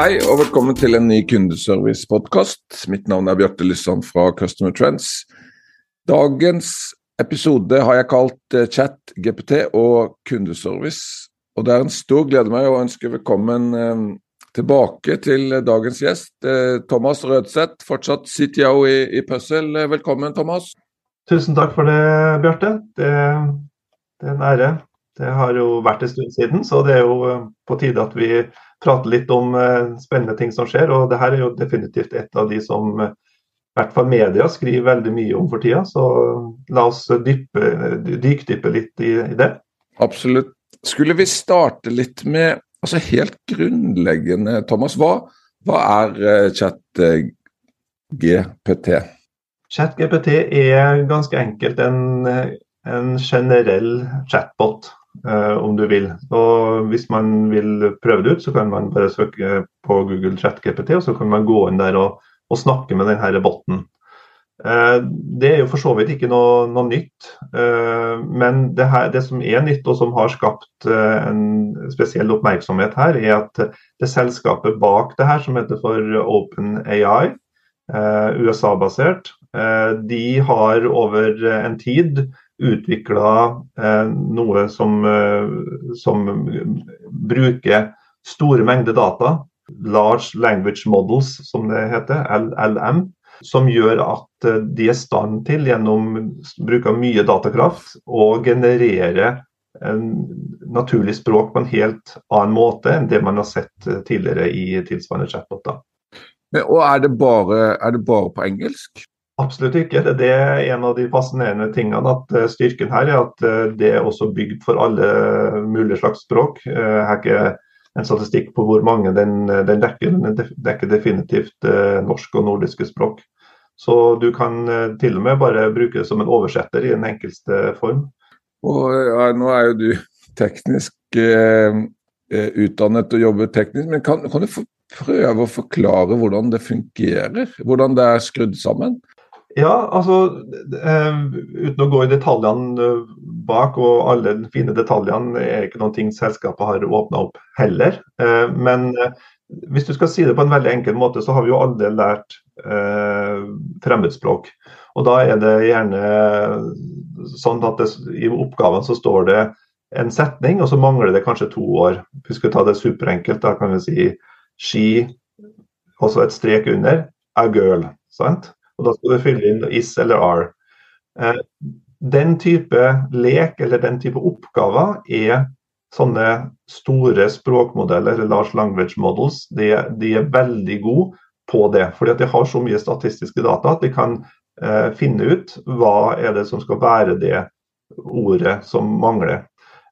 Hei og velkommen til en ny kundeservice-podkast. Mitt navn er Bjarte Lysson fra Customer Trends. Dagens episode har jeg kalt eh, Chat, GPT og kundeservice. Og Det er en stor glede meg å ønske velkommen eh, tilbake til dagens gjest. Eh, Thomas Rødseth, fortsatt CTO i, i Puzzle. Velkommen, Thomas. Tusen takk for det, Bjarte. Det, det er en ære. Det har jo vært en stund siden, så det er jo på tide at vi prater litt om eh, spennende ting som skjer. og det her er jo definitivt et av de som eh, i hvert fall media skriver veldig mye om for tida. Så la oss dyppe, dykdyppe litt i, i, det. Absolutt. Skulle vi starte litt med altså helt grunnleggende, Thomas. Hva, hva er ChatGPT? chat-GPT? Chat-GPT er ganske enkelt en, en generell chatbot. Uh, om du vil. Og Hvis man vil prøve det ut, så kan man bare søke på Google ChatGPT, og så kan man gå inn der og, og snakke med denne botten. Uh, det er jo for så vidt ikke noe, noe nytt, uh, men det, her, det, som er nytt og som har skapt en spesiell oppmerksomhet her, er at det selskapet bak det her, som heter for OpenAI, USA-basert, de har over en tid utvikla eh, noe som, eh, som, bruker store mengder data, large language models som det heter, LLM, som gjør at eh, de er i stand til, gjennom bruk av mye datakraft, å generere en naturlig språk på en helt annen måte enn det man har sett tidligere i tilsvarende chatboter. Og er det, bare, er det bare på engelsk? Absolutt ikke. Det er en av de fascinerende tingene. at eh, Styrken her er at eh, det er også bygd for alle mulige slags språk. Jeg eh, har ikke en statistikk på hvor mange den, den dekker, men den dekker definitivt norsk og nordiske språk. Så du kan til og med bare bruke det som en oversetter i den enkelste form. Og ja, Nå er jo du teknisk eh, utdannet og jobber teknisk, men kan, kan du prøve å forklare hvordan det fungerer? Hvordan det er skrudd sammen? Ja, altså eh, uten å gå i detaljene eh, bak, og alle de fine detaljene er ikke noe ting selskapet har åpna opp heller. Eh, men hvis du skal si det på en veldig enkel måte, så har vi jo alle lært fremmedspråk. Og da er det gjerne sånn at det, i oppgaven så står det en setning, og så mangler det kanskje to år. Vi skal ta det superenkelt, da kan vi si ski, også et strek under, a girl. sant? Og Da skal du fylle inn is eller are. Eh, den type lek eller den type oppgaver er sånne store språkmodeller, eller large language models, de, de er veldig gode på det. fordi at de har så mye statistiske data at de kan eh, finne ut hva er det som skal være det ordet som mangler.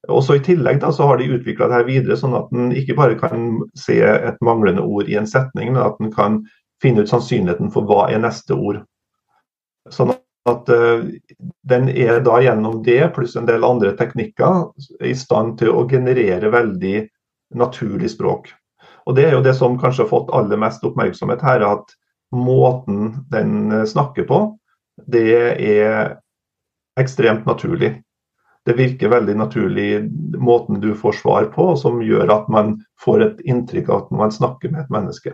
Og så I tillegg da, så har de utvikla her videre, sånn at en ikke bare kan se et manglende ord i en setning, men at en kan finne ut sannsynligheten for hva er neste ord. Sånn at uh, den er da gjennom det, pluss en del andre teknikker, i stand til å generere veldig naturlig språk. Og Det er jo det som kanskje har fått aller mest oppmerksomhet her, at måten den snakker på, det er ekstremt naturlig. Det virker veldig naturlig måten du får svar på, som gjør at man får et inntrykk av at man snakker med et menneske.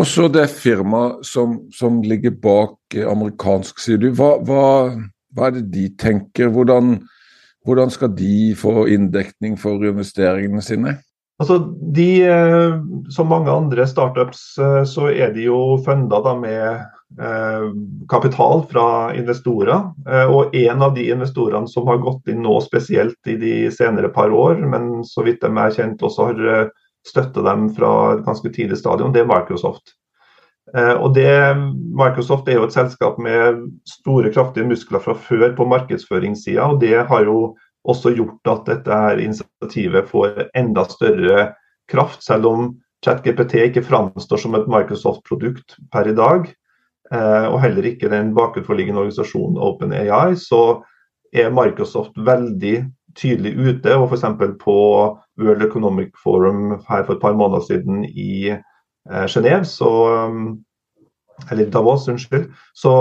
Og så det firmaet som, som, ligger bak eh, amerikansk, sier du. Hva, hva, hva, er det de tenker? Hvordan, hvordan skal de få inndekning for investeringene sine? Altså, de, eh, Som mange andre startups, eh, så er de jo funda med kapital fra investorer. Og en av de investorene som har gått inn nå spesielt i de senere par år, men så vidt de er kjent også har støtte dem fra et ganske tidlig stadion, det er Microsoft. Eh, og det, Microsoft er jo et selskap med store, kraftige muskler fra før på markedsføringssida. Og det har jo også gjort at dette her initiativet får enda større kraft, selv om ChatGPT ikke framstår som et Microsoft-produkt per i dag, eh, og heller ikke den bakenforliggende organisasjonen OpenAI, så er Microsoft veldig tydelig ute. og F.eks. på World Economic Forum her for et par måneder siden i eh, Genève, så eller Davos, unnskyld, så,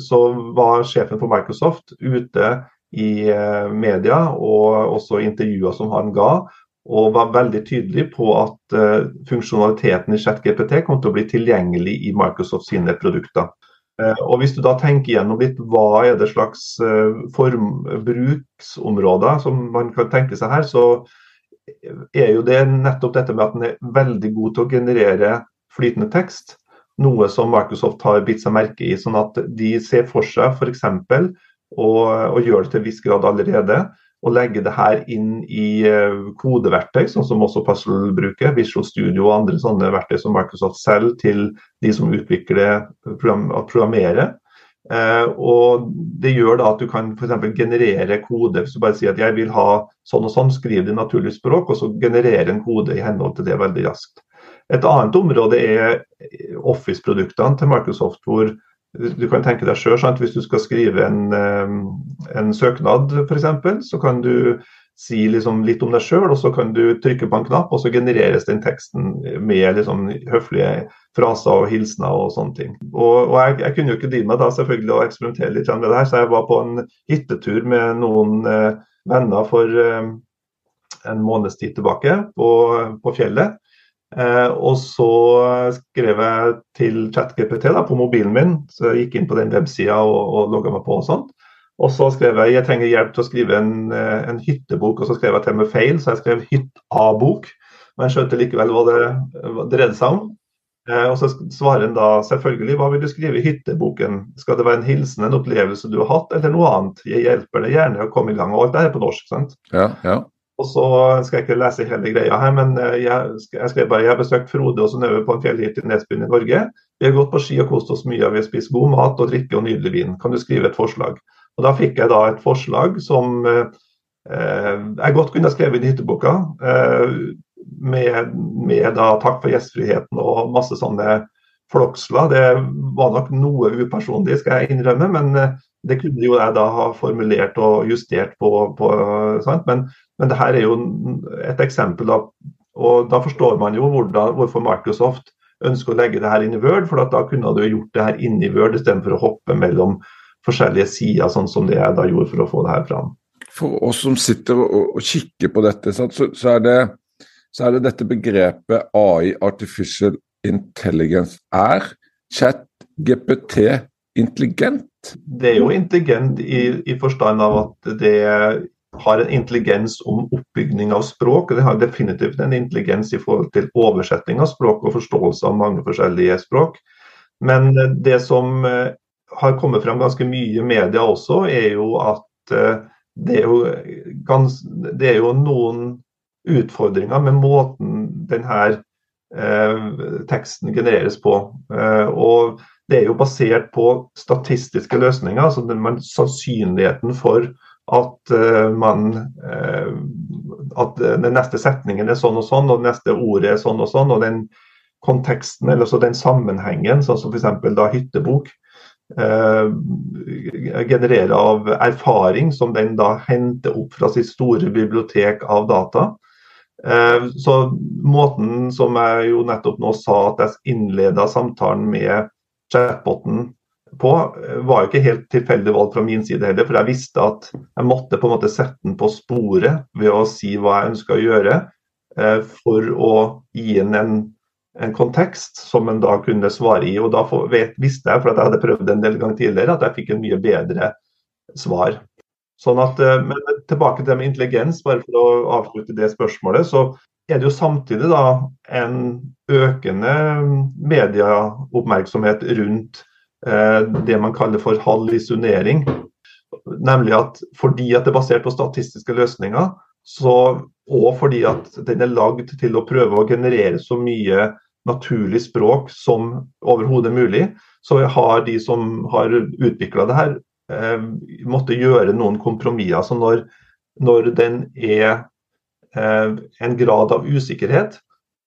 så, var sjefen for Microsoft ute i eh, media og også intervjuer som han ga, og var veldig tydelig på at uh, funksjonaliteten i ChatGPT kom til å bli tilgjengelig i Microsoft sine produkter. Uh, og Hvis du da tenker gjennom litt hva er det slags uh, form, bruksområder som man kan tenke seg her, så er jo det nettopp dette med at den er veldig god til å generere flytende tekst. Noe som Microsoft har bitt seg merke i. sånn at de ser for seg f.eks. Og, og gjør det til en viss grad allerede og legge det her inn i eh, kodeverktøy, sånn som også Puzzle bruker. Visual Studio og andre sånne verktøy som Microsoft selv til de som utvikler program, programmerer. Eh, og Det gjør da at du kan for generere kode. Hvis du bare sier at jeg vil ha sånn og sånn, skriv det i naturlig språk, og så generere en kode i henhold til det veldig raskt. Et annet område er Office-produktene til Microsoft, hvor du kan tenke deg selv, Hvis du skal skrive en, en søknad f.eks., så kan du si liksom litt om deg sjøl, og så kan du trykke på en knapp, og så genereres den teksten med liksom høflige fraser og hilsener og sånne ting. Og, og jeg, jeg, kunne jo ikke dy meg da selvfølgelig å eksperimentere litt med det her, så jeg var på en hyttetur med noen eh, venner for en måneds tid tilbake på, på fjellet. Eh, og så skrev jeg til ChatGPT da, på mobilen min, så jeg gikk inn på den websida og, og logga meg på. Og sånt. Og så skrev jeg jeg trenger hjelp til å skrive en, eh, en hyttebok, og så skrev jeg til med feil, så jeg skrev hytt-A-bok. Men jeg skjønte likevel hva det dreide seg om. Eh, og så svarer en da selvfølgelig hva vil du skrive i hytteboken? Skal det være en hilsen, en opplevelse du har hatt, eller noe annet? Jeg hjelper deg gjerne å komme i gang. Og alt det er på norsk, sant? Ja, ja. Og så skal jeg ikke lese hele greia her, men eh, jeg, skrev bare jeg har besøkt Frode og Synnøve på en fjellhytte i Nesbyen i Norge. Vi har gått på ski og kost oss mye. Vi har spist god mat og drikke og nydelig vin. Kan du skrive et forslag? Og Da fikk jeg da et forslag som eh, jeg godt kunne skrevet i hytteboka. Eh, med, med, da takk for gjestfriheten og masse sånne floksler. Det var nok noe upersonlig, skal jeg innrømme, men eh, det kunne jo jeg da ha formulert og justert på. på men, men det her er jo et eksempel. Da, og da forstår man jo hvordan, hvorfor Microsoft ønsker å legge det her inn i Word. For da kunne du gjort det her inn i Word istedenfor å hoppe mellom forskjellige sider, sånn som det jeg da gjorde for å få det her fram. For oss som sitter og, og kikker på dette, så, så, er det, så, er det, dette begrepet AI, artificial intelligence. Er chat GPT intelligent? Det er jo intelligent i, i forstand av at det har en intelligens om oppbygning av språk. Det har definitivt en intelligens i forhold til oversetting av språk og forståelse av mange forskjellige språk. Men det som eh, har kommet frem ganske mye i media også, er jo at eh, det er jo, gans, det er jo noen utfordringer med måten denne teksten genereres på. Eh, og det er jo basert på statistiske løsninger. altså man, Sannsynligheten for at uh, man at den neste setningen er sånn og sånn, og det neste ordet er sånn og sånn, og den konteksten, eller den sammenhengen, sånn som f.eks. da hyttebok, genererer av erfaring som den da henter opp fra sitt store bibliotek av data. Så måten som jeg jo nettopp nå sa at jeg innleda samtalen med chatboten på, var jo ikke helt tilfeldig valgt fra min side heller. For jeg visste at jeg måtte på en måte sette den på sporet ved å si hva jeg ønska å gjøre. Eh, for å gi den en, en, kontekst som en da kunne svare i. Og da visste jeg, for at jeg hadde prøvd en del ganger tidligere, at jeg fikk en mye bedre svar. Sånn at, eh, men tilbake til det med intelligens, bare for å avslutte det spørsmålet. så er det jo samtidig da en økende medieoppmerksomhet rundt eh, det man kaller for hallisjonering. Nemlig at fordi at det er basert på statistiske løsninger, så, og fordi at den er lagd til å prøve å generere så mye naturlig språk som overhodet mulig, så har de som har utvikla det her, måtte gjøre noen kompromisser. Så når når den er eh, en grad av usikkerhet.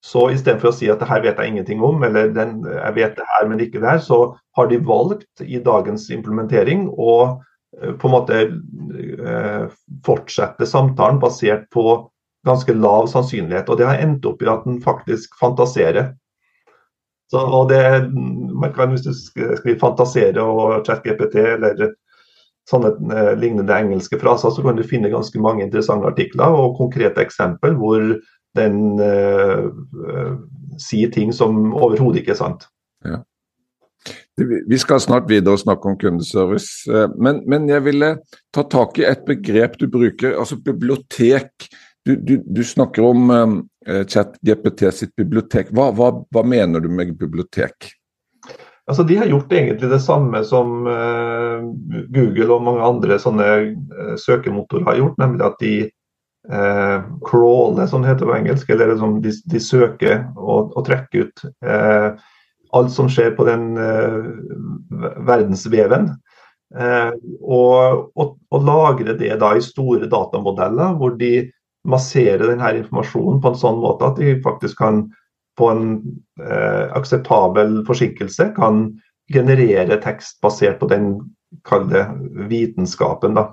Så istedenfor å si at det her vet jeg ingenting om, eller den, jeg vet det her, men ikke det her, så har de valgt i dagens implementering å eh, på en måte eh, fortsette samtalen basert på ganske lav sannsynlighet. Og det har endt opp i at den faktisk fantaserer. Så, og det, man kan, Hvis du skriver 'fantasere' og ChatGPT eller sånne eh, lignende engelske fraser, så kan du finne ganske mange interessante artikler og konkrete eksempel hvor den eh, eh sier ting som overhodet ikke er sant. Ja. Vi skal snart videre og snakke om kundeservice, eh, men, men, jeg ville ta tak i et begrep du bruker, altså bibliotek. Du, du, du snakker om chat ChatGPT sitt bibliotek. Hva, hva, hva mener du med bibliotek? Altså, de har gjort egentlig det samme som uh, Google og mange andre sånne uh, søkemotorer har gjort, nemlig at de uh, crawler, som det heter på engelsk, eller liksom, de, de, søker og, og trekker ut alt som skjer på den verdensveven. Og, og, og, lagrer det da i store datamodeller, hvor de masserer denne informasjonen på en sånn måte at de faktisk kan på en eh, akseptabel forsinkelse kan generere tekst basert på den kalde vitenskapen. Da.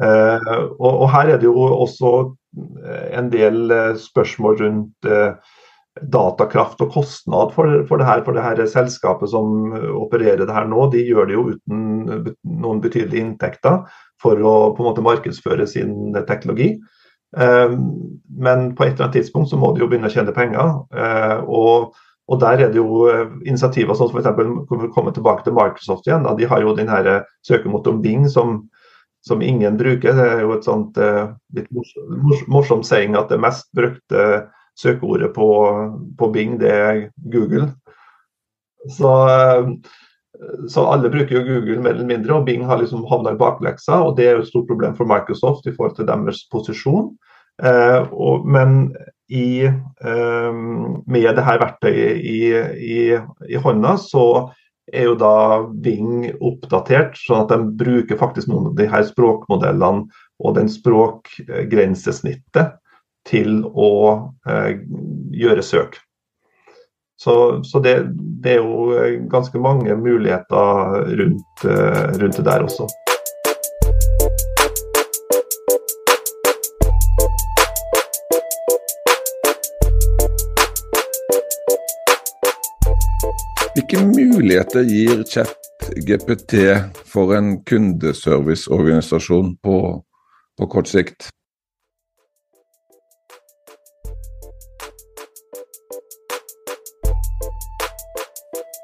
Eh, og, og, her er det jo også eh, en del eh, spørsmål rundt eh, datakraft og kostnad for, for, det her. For det her selskapet som opererer det her nå, de gjør det jo uten noen betydelige inntekter for å på en måte markedsføre sin teknologi. Ehm, men på et eller annet tidspunkt så må de jo begynne å tjene penger. Eh, og, og der er det jo eh, initiativer sånn som f.eks. komme tilbake til Microsoft igjen. Da. De har jo den her søkemotoren Bing som, som, ingen bruker. Det er jo et sånt litt morsomt morsom saying at det mest brukte søkeordet på, på Bing, det er Google. Så så alle bruker jo Google mer eller mindre, og Bing har liksom havna i bakleksa. og Det er jo et stort problem for Microsoft i forhold til deres posisjon. Eh, og, men i, eh, med det her verktøyet i, i, i, hånda, så er jo da Bing oppdatert, sånn at de bruker faktisk noen av de her språkmodellene og den språkgrensesnittet til å eh, gjøre søk. Så, så det, det, er jo eh, ganske mange muligheter rundt, eh, rundt det der også. Hvilke muligheter gir ChatGPT for en kundeserviceorganisasjon på, på kort sikt?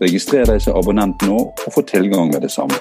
Registrer deg som abonnent nå og få tilgang med det samme.